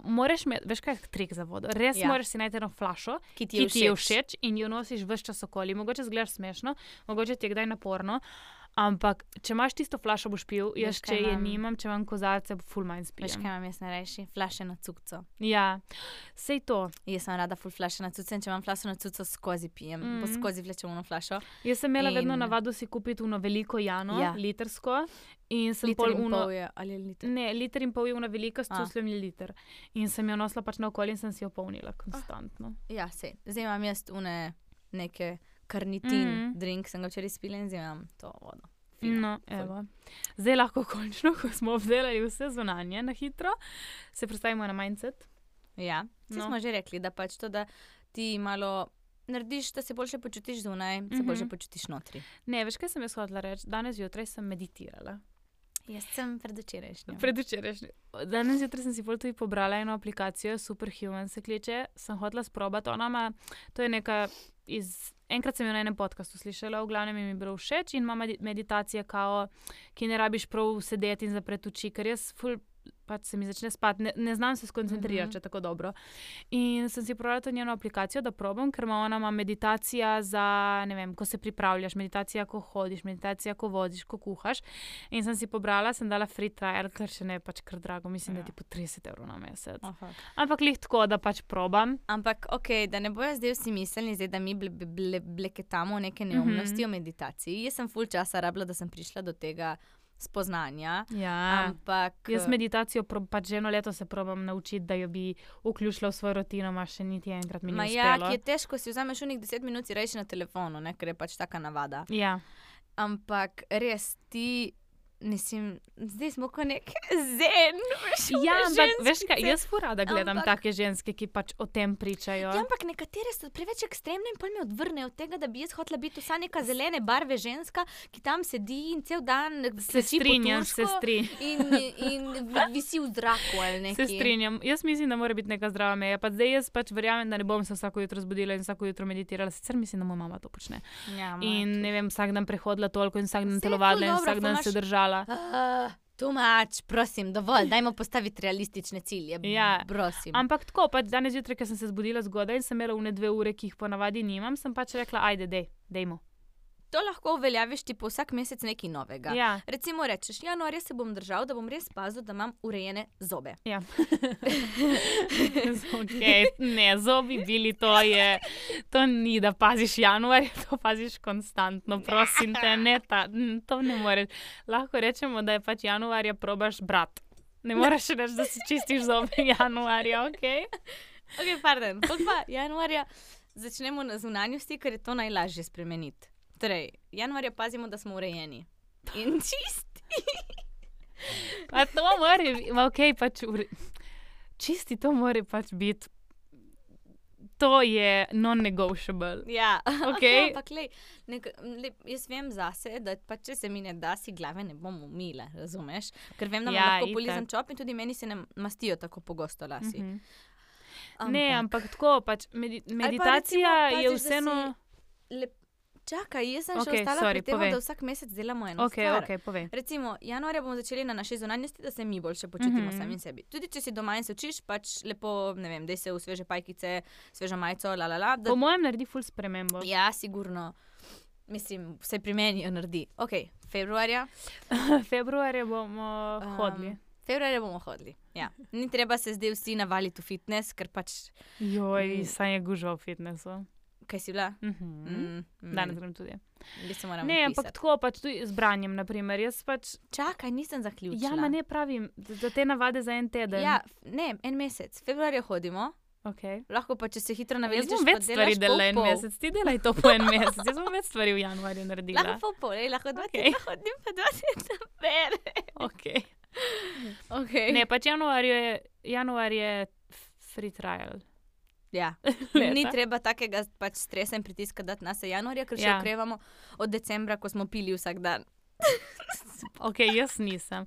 Moraš imeti, veš kaj je trik za vodo. Res Ja. moraš si najti eno flašo, Ki ti ki je ti je všeč. všeč in jo nosiš vse čas okoli. Mogoče zgledaš smešno, mogoče ti je kdaj naporno, ampak če imaš tisto flašo, boš pil. Jaz, Veš, če je imam? nimam, če imam kozarce, ful manj Veš, kaj imam jaz najrajši? Flašeno cukco. Ja, sej to. Jaz sem rada ful flašeno cukco in če imam flašeno cukco, skozi pijem. Mm. Mhm. Skozi vlečem v flašo. Jaz sem imela in... vedno navado si kupiti uno veliko jano, Ja. litrsko. In sem Liter pol uno. je, ali liter. Ne, liter in pol je una velika, s cusljem je liter. In sem jo nosila pač naokoli in sem si jo polnila konstantno. Ja, se. Zdaj imam jaz une neke karnitin, mm. Mhm. drink, sem ga včeraj spila in zdaj imam to vodo. Fino, No, evo. Zdaj lahko končno, ko smo obdelali vse zunanje na hitro, se predstavimo na mindset. Ja, no. No. smo že rekli, da pač to, da ti malo narediš, da se boljše počutiš zunaj, mm -hmm. se Mhm. boljše počutiš notri. Ne, veš, kaj sem jaz hodila reči? Danes zjutraj sem meditirala. Jaz sem predvčerajšnja. Predvčerajšnji. Danes zjutraj sem si bolj tudi pobrala eno aplikacijo, Superhuman se kliče, sem hodila sprobati. Ona ima, to je neka iz. Enkrat sem jo na enem podkastu slišala, v glavnem mi je bilo všeč in ima medi- meditacije, kao, ki ne rabiš prav sedeti in zapreti oči, ker jaz ful. Pač se mi začne spati, ne, ne znam se skoncentrirati, Mhm. če tako dobro. In sem si prodala to njeno aplikacijo, da probam, ker ima ona ima meditacija za, ne vem, ko se pripravljaš, meditacija, ko hodiš, meditacija, ko voziš, ko kuhaš. In sem si pobrala, sem dala free trial, ker še ne pač kar drago, mislim, ja. Da ti po 30 evrov na mesec. Fuck. Ampak lih tako, da pač probam. Ampak, ok, da ne bojo zdaj vsi mislili, zdaj, da mi ble, ble, bleketamo neke neumnosti mm. -hmm. o meditaciji. Jaz sem full časa rabila, da sem prišla do tega spoznanja. Ja. Ampak. Jaz meditacijo prob, pač že eno leto se probam naučiti, da jo bi vključila v svojo rutino, ma še niti enkrat mi ni ja, uspelo. ki je težko, si vzameš unik 10 minut, si reči na telefonu, ne, ker je pač taka navada. Ja, Ampak res ti mislim, zdaj smo kot nek zen. Ja, ampak veš kaj, jaz furada gledam Ampak- take ženske, ki pač o tem pričajo. Ja, ampak nekatere so preveč ekstremne in pol me odvrnejo od tega, da bi jaz hotela biti vsa neka zelene barve ženska, ki tam sedi in cel dan Se strinjam, se turško strinjam. In, in vi- visi v zraku ali nekaj. Se strinjam. Jaz mislim, da mora biti neka zdrava meja. Pa zdaj jaz pač verjamem, da ne bom se vsako jutro zbudila in vsako jutro meditirala. Sicer mislim, da moja mama to počne. Ja, In ne vem, vsak dan prehodila toliko in vsak dan telovadila in vsak dan se držala. Uh, Tumač, prosim, dovolj, dajmo postaviti realistične cilje. Ja, prosim. Ampak tako, pač danes zjutraj, ker sem se zbudila zgodaj in sem imela une dve ure, ki jih ponavadi nimam, sem pač rekla, ajde, dej, dejmo. To lahko uveljaviš ti po vsak mesec nekaj novega. Ja, Recimo, rečeš, januarja se bom držal, da bom res pazil, da imam urejene zobe. ja. okay, ne, zobi bili, to je, to ni, da paziš januar, to paziš konstantno, prosim te, ne ta, to ne moreš. Lahko rečemo, da je pač januarja probaš brat. Ne moreš reči, da si čistiš zobe januarja, ok? Ok, pardon, pa januarja začnemo na zunanjosti, ker je to najlažje spremeniti. Torej, januarja pazimo, da smo urejeni. In čisti. Pa to mora biti, ok, pač ure... čisti to mora pač biti. To je non-negotiable. Ja, Okej. ampak lej, nek, le, jaz vem zase, da pač, če se mi ne da, si glave ne bom umila, razumeš? Ker vem, da Ja, lahko itak. polizem čop in tudi meni se ne mastijo tako pogosto lasi. Mhm. Ne, ampak tako, pač medi pa meditacija recimo je paziš, vseeno. Le, čakaj, jaz sem Okej, še ostala sorry, pri tem, povej. da vsak mesec delamo eno Ok, stvar. ok, povej. Recimo, januarja bomo začeli na naši zunanjosti, da se mi boljše počutimo mm. -hmm. sami sebi. Tudi če si doma in se učiš, pač lepo, ne vem, da se v sveže pajkice, svežo majico, la la la. Da, Po mojem naredi ful spremembo. ja, sigurno. Mislim, vse pri meni jo naredi. Ok, februarja. Februarja bomo Um, hodili. Februarja bomo hodili. Ja. Ni treba se zdaj vsi navaliti v fitness, ker pač, Joj, saj je gužva v fitnessu. Kaj si bila? Mhm. Mm, Danes grem tudi. Ne, ampak tako pač tudi z branjem, naprimer. Jaz pač, Čakaj, nisem zaključila. ja, ma ne pravim, za te navade za en teden. Ja, ne, en mesec. Februarja hodimo, Okay. lahko pa če se hitro Jaz navežeš. bom več stvari delala en mesec, ti delaj to po en mesec. Jaz bom več stvari v januarju naredila. Lahko pol pol, ej, lahko dva Okej. tedna hodim, pa dva tedna bere. Okay. Okay. Ne, pač januar je, januar je free trial. Ja. Ni treba takega pač stresa in pritiska dati na se januarja, ker še Ja. ja. okrevamo od decembra, ko smo pili vsak dan. Ok, jaz nisem.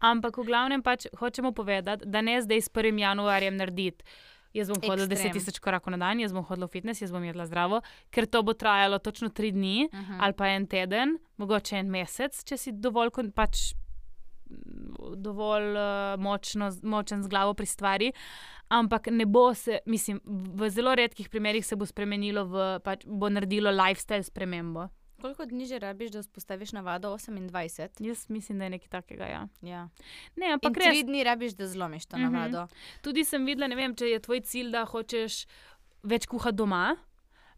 Ampak v glavnem pač hočemo povedati, da ne zdaj s 1. januarjem narediti. Jaz bom hodila Ekstrem. 10 tisoč korakov na dan, jaz bom hodila v fitness, jaz bom jedla zdravo, ker to bo trajalo točno 3 dni Uh -huh. ali pa en teden, mogoče en mesec, če si dovolj, pač, dovolj uh, močno, močen z glavo pri stvari. Ampak ne bo se, mislim, v zelo redkih primerih se bo spremenilo, v, pač, bo naredilo lifestyle spremembo. Koliko dni že rabiš, da vzpostaviš navado? 28. Jaz mislim, da je nekaj takega. Ja. Ja. Ne, ampak res. tri dni rabiš, da zlomiš to Mhm. navado. Tudi sem videla, ne vem, če je tvoj cilj, da hočeš več kuhati doma.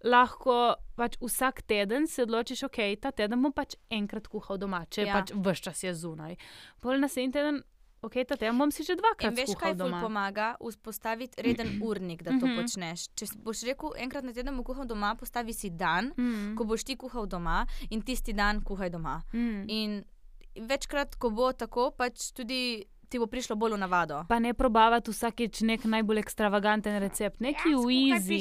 Lahko pač vsak teden se odločiš, ok, ta teden bom pač enkrat kuhal doma, če ja. Pač vse čas je zunaj. Pol naslednji teden, ok, ta teden bom si že In dvakrat veš, kuhal kaj doma. pomaga? Vzpostaviti reden urnik, da to Mhm. počneš. Če boš rekel, enkrat na teden bom kuhal doma, postavi si dan, Mm. ko boš ti kuhal doma in tisti dan kuhaj doma. Mm. In večkrat, ko bo tako, pač tudi ti bo prišlo bolj v navado. Pa ne probavati vsakeč nek najbolj ekstravaganten recept, neki ja, v easy.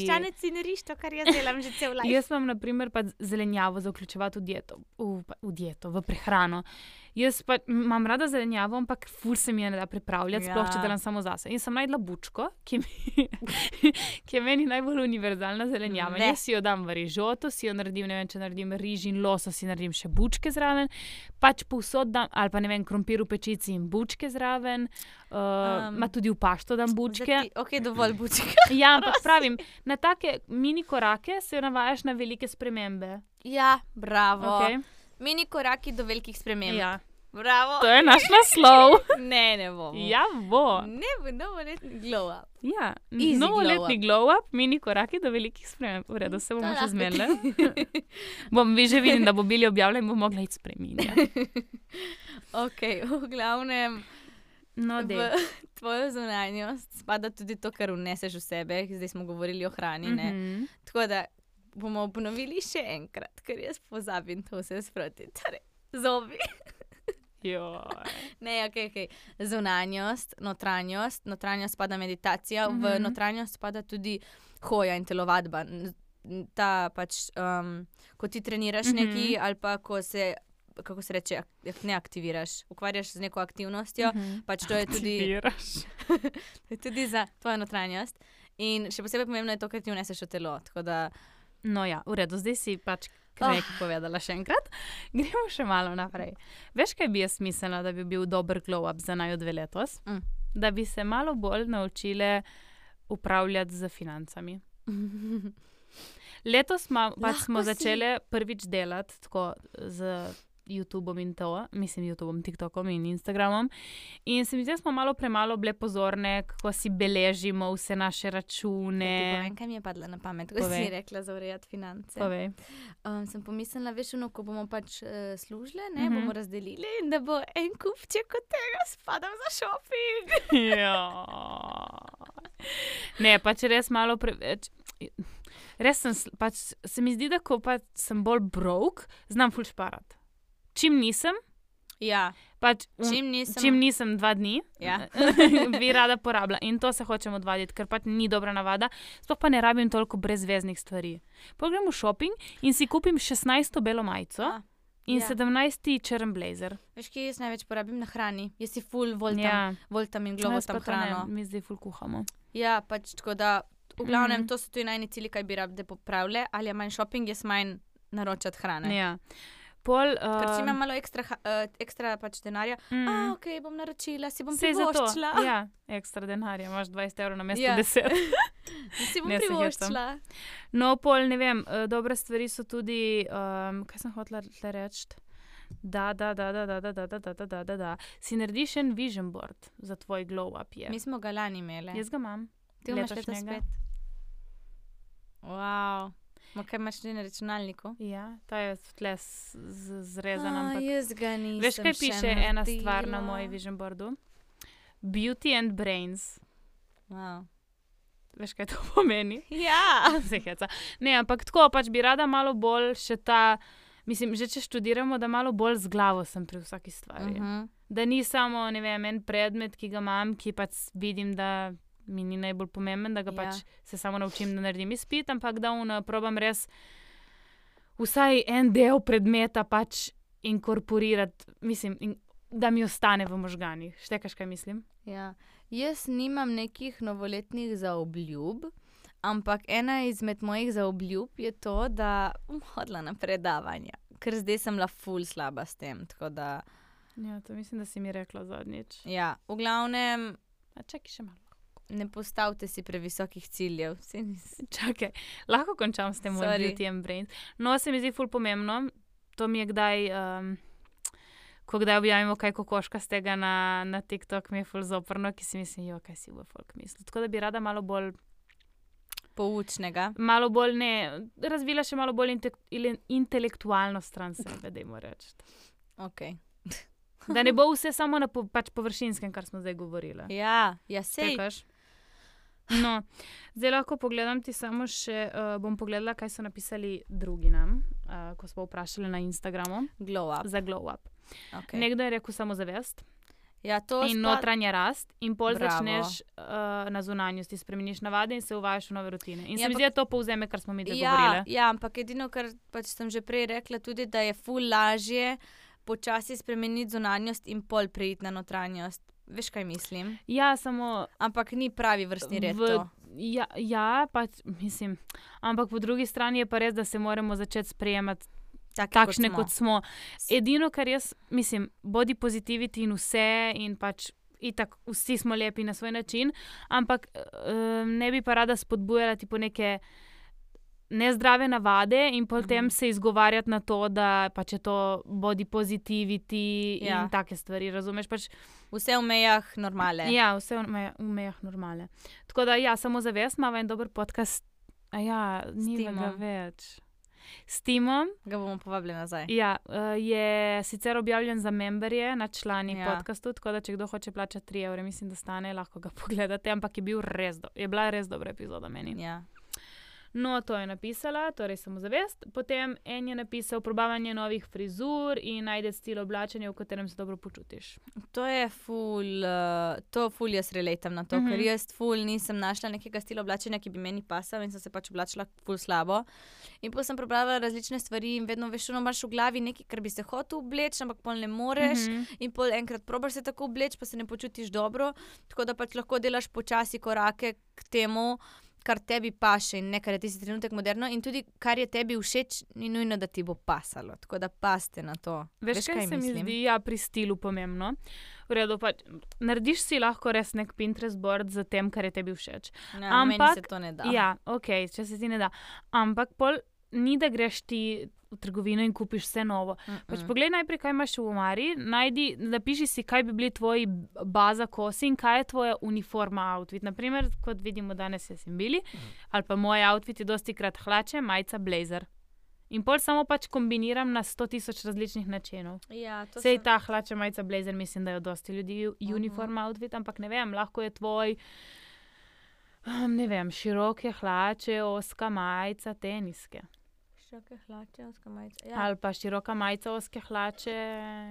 in riš, to, kar jaz delam že cel Jaz imam, na primer, pa zelenjavo za vključevati v dieto, v, v dieto, v prehrano. Jaz pa imam rada zelenjavo, ampak ful se mi je ne da pripravljati, ja. sploh če Ja. delam samo zase. In sem najdla bučko, ki, mi, ki je meni najbolj univerzalna zelenjava. Ne. Jaz si jo dam v rižoto, si jo naredim, ne vem, če naredim riž in loso, si naredim še bučke zraven, pač povsod dam, ali pa ne vem, krompir v pečici in bučke zraven, uh, Um, ma tudi v pašto dam bučke. Ti, ok, dovolj bučke. Ja, ampak pravim, na take mini korake se navajaš na velike spremembe. ja, bravo. Okay? Mini koraki do velikih sprememb. Ja. Bravo. To je naš naslov. Ne, ne bomo. ja, bo. Ne bo novoletni glow up. Ja. Easy Novoletni glow up, mini koraki do velikih sprememb. V redu, se bomo še zmenili. bom vi že vidim, da bo bili objavljeni in bom mogla iti spreminjati. Ok, v glavnem. No, v tvojo zunanjost spada tudi to, kar vneseš v sebe. Zdaj smo govorili o hrani. Mm -hmm. Tako da bomo ponovili še enkrat, ker jaz pozabim to vse sproti. Torej, zobi. Ne, ok, ok. Zunanjost, notranjost, notranjost spada meditacija, v Mhm. notranjost spada tudi hoja in telovadba. Ta pač, um, ko ti treniraš Mhm. nekaj, ali pa ko se, kako se reče, ak- ne aktiviraš, ukvarjaš z neko aktivnostjo, Mhm. pač to je tudi, Aktiviraš. to je tudi za tvojo notranjost. In še posebej pomembno je to, kar ti vneseš v telo. Tako da, No, ja, v redu, zdaj si pač Oh. nekaj povedala še enkrat. Gremo še malo naprej. Veš, kaj bi jaz mislila, da bi bil dober glow-up za naj dve letos? Mm. Da bi se malo bolj naučile upravljati z financami. Letos ma, pač smo si. začele prvič delati tako z YouTubeom in to, mislim, YouTubeom, TikTokom in Instagramom. In se mi zdi, da smo malo premalo bile pozorne, kako si beležimo vse naše ne račune. vem, kaj mi je padlo na pamet, ko Povej. si rekla za urejati finance. Povej. Um, sem pomislila, veš, no, ko bomo pač uh, služile, ne, mm -hmm. bomo razdelili in da bo en kupček od tega spadal za šoping. Ja. Ne, pač res malo preveč. Res sem, pač se mi zdi, da ko pač sem bolj brok, znam ful šparat. Čim nisem, Ja, pač un, čim nisem. čim nisem dva dni, Ja. bi rada porabila. In to se hočem odvaditi, ker pač ni dobra navada. Sploh pa ne rabim toliko brezveznih stvari. Pogrem v shopping in si kupim 16. belo majico A, in ja. 17. črn blazer. Veš, kaj jaz največ porabim na hrani. Jaz si full voltam, Ja, ja. voltam in glovo jaz tam to ne, hrano. mi zdaj ful kuhamo. Ja, pač tako da, v glavnem, mm. -hmm. to so tudi najni cilji, kaj bi rabde popravile. Ali je manj shopping, jaz manj naročati hrane. Ja. Pol, Ker če uh, imam malo ekstra, uh, ekstra pač denarja, mm, a ok, bom naročila, si bom privoščila. Ja, ekstra denarja, imaš 20 evrov na mesto Ja. 10. Si bom Ne, privoščila. No, pol ne vem, eh, dobre stvari so tudi, um, kaj sem hotela reči. Da, da, da, da, da, da, da, da, da, da, da. Si narediš en vision board za tvoj glow up. Je. Mi smo ga lani imeli. Jaz ga imam. Ti imaš letos letošnjega. spet. Wow. Ma kaj imaš ti na računalniku? Ja, ta je tle s- z- zrezan. A, ampak- jaz ga nisem. Veš, kaj še piše ena stvar na naredila. mojem vision boardu? Beauty and brains. Wow. Veš, kaj to pomeni? Ja. Se heca. Ne, ampak tako pač bi rada malo bolj še ta. Mislim, že če študiramo, da malo bolj z glavo sem pri vsaki stvari. Uh -huh. Mhm. Da ni samo vem, en predmet, ki ga imam, ki pač vidim, da mi ni najbolj pomemben, da ga Ja. pač se samo naučim, da naredim izpit, ampak da uno probam res vsaj en del predmeta pač inkorporirati, mislim, in, da mi ostane v možganih. Štekaš, kaj mislim? Ja. Jaz nimam nekih novoletnih zaobljub, ampak ena izmed mojih zaobljub je to, da bom hodila na predavanja. Ker zdaj sem la ful slaba s tem. Da, Ja, to mislim, da si mi rekla zadnjič. ja, v glavnem, A čakaj še malo. Ne postavite si previsokih ciljev. Čakaj, lahko končam s tem Sorry. beauty and brains. No, se mi zdi ful pomembno. To mi je kdaj, um, ko kdaj objavimo kaj kokoška z tega na, na TikTok, mi je ful zoprno, ki si mislim, jo, kaj si v folk misli. Tako da bi rada malo bolj, poučnega. malo bolj ne, razvila še malo bolj inte, intelektualno stran sebe, da jim rečem. Okay. Da ne bo vse samo na po, pač površinskem, kar smo zdaj govorili. Ja, ja sej. Štekaš? No, zdaj lahko pogledam ti samo še, uh, bom pogledala, kaj so napisali drugi nam, uh, ko smo vprašali na Instagramu Glow up. za glow up. Okay. Nekdo je rekel samozavest Ja, to in spa- notranja rast, in pol Bravo. začneš uh, na zunanjosti, spremeniš navade in se uvajaš v nove rutine. In Ja, se mi zdi, da to povzeme, kar smo mi Ja, dogovorili. ja, ampak edino, kar pač sem že prej rekla, tudi da je ful lažje počasi spremeniti zunanjost in pol prejiti na notranjost. Veš, kaj mislim? Ja, samo. Ampak ni pravi vrstni red. V, to. ja, ja, pač mislim. Ampak po drugi strani je pa res, da se moramo začeti sprejemati Take takšne, smo. kot smo. Edino, kar jaz mislim, body positivity in vse, in pač itak, vsi smo lepi na svoj način, ampak um, ne bi pa rada spodbujala tipo neke nezdrave navade in potem Mhm. se izgovarjati na to, da pač je to body positivity Ja. in take stvari. Razumeš? Pač, Vse v mejah normale. ja, vse v meja- v mejah normale. Tako da, ja, samo zavest, imamo en dober podcast. A ja, ni ga več. S Timom, Ga bomo povabili nazaj. Ja, eh, je sicer objavljen za memberje na člani ja. podkastu, tako da če kdo hoče plačati 3 evre, mislim, da stane, lahko ga pogledate, ampak je, bil res do, je bila res dobra epizoda meni. Ja. No, to je napisala, torej samozavest. Potem en je napisal probavanje novih frizur in najde stil oblačenja, v katerem se dobro počutiš. To je ful, uh, to ful jaz relatam na to, mm -hmm. ker Mhm. jaz ful nisem našla nekega stila oblačenja, ki bi meni pasal in sem se pač oblačila ful slabo. In potem sem prebrala različne stvari in vedno veš, no imaš v glavi nekaj, kar bi se hotel obleči, ampak pol ne moreš. Mm. -hmm. In pol enkrat probaš se tako obleči, pa se ne počutiš dobro. Tako da pač lahko delaš počasi korake k temu. Kar tebi paše in ne kar je tisti trenutek moderno, in tudi kar je tebi všeč, ni nujno, da ti bo pasalo. Tako da paste na to. Veš, kaj, se mi mislim? zdi ja, pri stilu pomembno? V redu, pač, narediš si lahko res nek Pinterest board za tem, kar je tebi všeč. Ja, meni Ampak- se to ne da. Ja, ok, če se ti ne da. Ampak pol ni, da greš ti v trgovino in kupiš vse novo. Pač Mm-mm. poglej najprej, kaj imaš v omari, najdi, napiši si, kaj bi bili tvoji baza kosi in kaj je tvoja uniforma outfit. Naprimer, kot vidimo danes, jaz sem bili, ali pa moj outfit je dosti krat hlače, majica, blazer. In pol samo pač kombiniram na sto tisoč različnih načinov. Ja, Sej sem- ta hlača, majica, blazer, mislim, da je dosti ljudi Mhm. uniform outfit, ampak ne vem, lahko je tvoj. Um, ne vem, široke hlače, oska majica, teniske. Široke hlače, ozka majica. Ja. Ali pa široka majica, oske hlače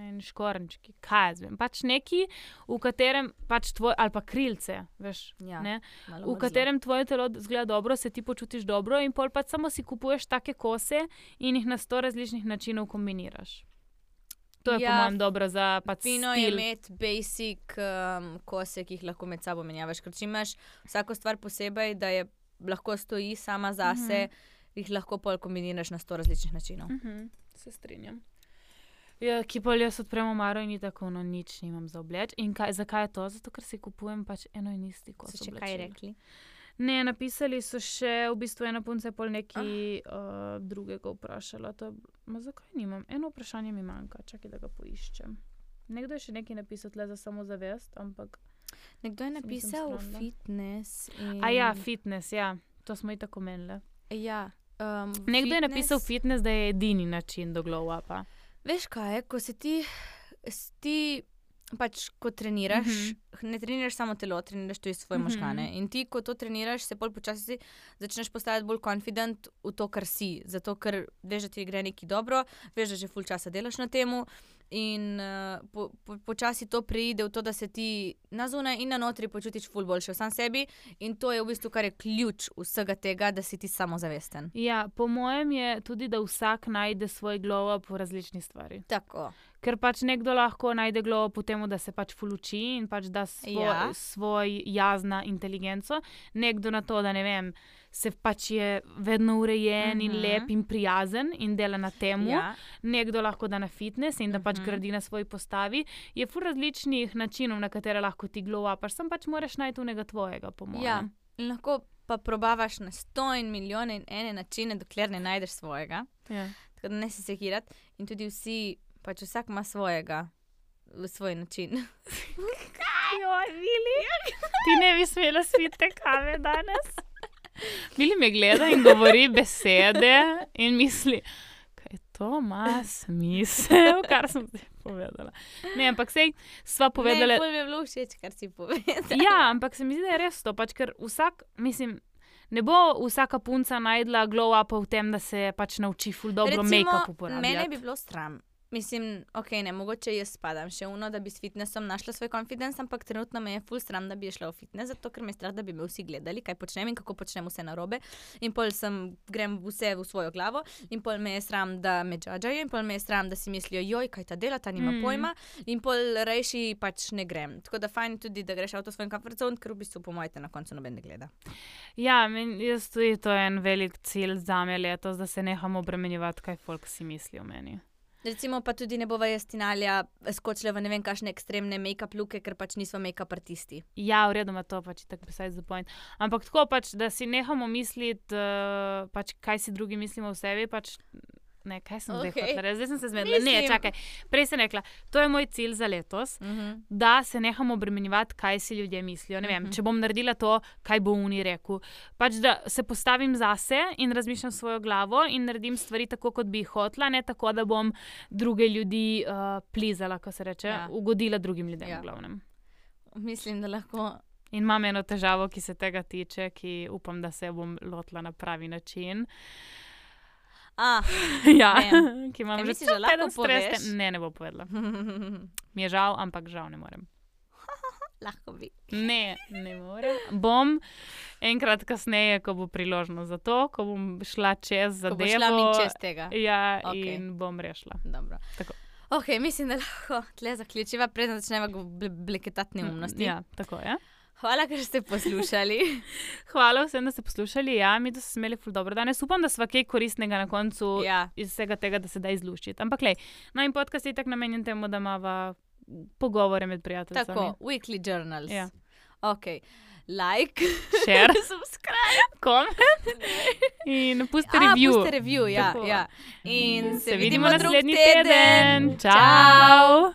in škorenčki. Kaj jaz vem. Pač neki, v katerem pač tvoj, ali pa krilce, veš. Ja, Ne, v katerem tvoje telo zgleda dobro, se ti počutiš dobro, in pol pač samo si kupuješ take kose in jih na sto različnih načinov kombiniraš. To je ja, po mojem dobro za pač Fino je stil. imeti basic um, kose, ki jih lahko med sabo menjavaš. Ker če imaš vsako stvar posebej, da je lahko stoji sama zase, mm -hmm. Jih lahko pol kombiniraš na sto različnih načinov. Uh -huh, se strinjam. Ja, ki pa jaz odprem omaro in tako, no nič nimam za obleč. In kaj, zakaj je to? Zato, ker si kupujem pač eno in isti kos. So še kaj oblačil. rekli? Ne, napisali so še, v bistvu ena punca je pol nekaj uh, drugega vprašala. To, ma zakaj nimam? Eno vprašanje mi manjka, čakaj, da ga poiščem. Nekdo je še nekaj napisal tle za samozavest, ampak. Nekdo je napisal fitness. In... A ja, fitness, ja, to smo i tako menili. ja um, Nekdo je napisal fitness- fitness, da je edini način do glow upa. Veš kaj ko se ti, ti pač, ko treniraš, Mhm. mm -hmm. ne treniraš samo telo, treniraš tudi svoje Mhm. mm -hmm. možgane. In ti, ko to treniraš, se bolj počasi začneš postajati bolj confident v to, kar si. Zato, ker veš, da ti gre neki dobro, veš, da že full časa delaš na tem. In uh, po, po, počasi to preide v to, da se ti na zunaj in na notri počutiš ful boljše v sam sebi, in to je v bistvu kar je ključ vsega tega, da si ti samozavesten. Ja, po mojem je tudi, da vsak najde svoj glow up v različni stvari. Tako. Ker pač nekdo lahko najde glow up v tem, da se pač fuluči in pač da svoj, Ja. svoj jazna inteligenco, nekdo na to, da ne vem, se pač je vedno urejen mm -hmm. in Mhm. lep in prijazen in dela na tem. Ja. Nekdo lahko da na fitness in da pač Mhm. gradi na svoji postavi. Je fur različnih načinov, na katere lahko ti glow upaš, sem pač moraš najti unega tvojega, po mojem. Ja, in lahko pa probavaš na sto in milijone in ene načine, dokler ne najdeš svojega. ja. Tako da ne se sekirati. In tudi vsi, pač vsak ima svojega, svoj način. Joj, Vili. Ti ne bi smela spiti kave danes. Vili me gleda in govori besede in misli, kaj to ima smisel, kar sem ti povedala. Ne, ampak sej sva povedala. Ne, mi je bilo všeč, kar si povedal. Ja, ampak se mi zdi, da je res to, pač, ker vsak, mislim. Ne bo vsaka punca najdla glow up v tem, da se pač nauči ful dobro make-up uporabljati. mene bi bilo sram. Mislim, ok, ne, mogoče jaz spadam še uno, da bi s fitnessom našla svoj confidence, ampak trenutno me je full sram, da bi šla v fitness, zato ker me je strah, da bi me vsi gledali, kaj počnem in kako počnem vse narobe. In pol sem, grem vse v svojo glavo, in pol me je sram, da me džadžajo, in pol me je sram, da si mislijo, joj, kaj ta dela, ta nima Mm. pojma, in pol rejši pač ne grem. Tako da fajn tudi, da greš v to svoj comfort zone, ker v bistvu po mojem na koncu noben ne gleda. Ja, men, jaz tudi to je en velik cilj za me letos, da se neham obremenjevati, kaj folk si misli o meni. Recimo pa tudi ne bova jaz Tinalja skočila v ne vem kakšne ekstremne make-up luke, ker pač nismo make-up artisti. Ja, v redu ima to pač tako beside the point. Ampak tako pač, da si nehamo misliti, uh, pač, kaj si drugi mislimo o sebi. Pač, ne, kaj sem okay. zdaj reči? Zdaj sem se zmedla. Ne, Mislim. čakaj. Prej sem rekla, to je moj cilj za letos. Uh -huh. Da se neham obremenjevati, kaj si ljudje mislijo. Ne vem, Mhm. če bom naredila to, kaj bo Uni rekel. Pač, da se postavim zase in razmišljam svojo glavo in naredim stvari tako, kot bi jih hotla, ne tako, da bom druge ljudi uh, plizala, ko se reče, Ja. ugodila drugim ljudem. Ja. Mislim, da lahko In imam eno težavo, ki se tega tiče, ki upam, da se bom lotila na pravi način. Ah, ja, Vem. ki imam Kaj že cel lahko stres. Ne, ne bo povedala. Mi je žal, ampak žal ne morem. lahko bi. Ne, ne morem. Bom enkrat kasneje, ko bo priložnost za to, ko bom šla čez Ko zadevo. šla mi čez tega. Ja, okay. in bom rešila. Ok, mislim, da lahko tle zaključiva, preden začnemo ble- bleketati neumnosti. Ja, tako je. Hvala, ker ste poslušali. Hvala vsem, da ste poslušali. Ja, mi smo imeli ful dobro danes. Upam, da sva kaj koristnega na koncu ja. iz vsega tega, da se da izluščiti. Ampak, lej, naj podcast je tako namenjen temu, da imamo pogovore med prijatelji. Tako, weekly journals. Ja. Ok, like, Share, subscribe. comment in pusti review. pusti review, ja, Tako. ja. In se, Se vidimo vidimo naslednji teden. teden. Ciao.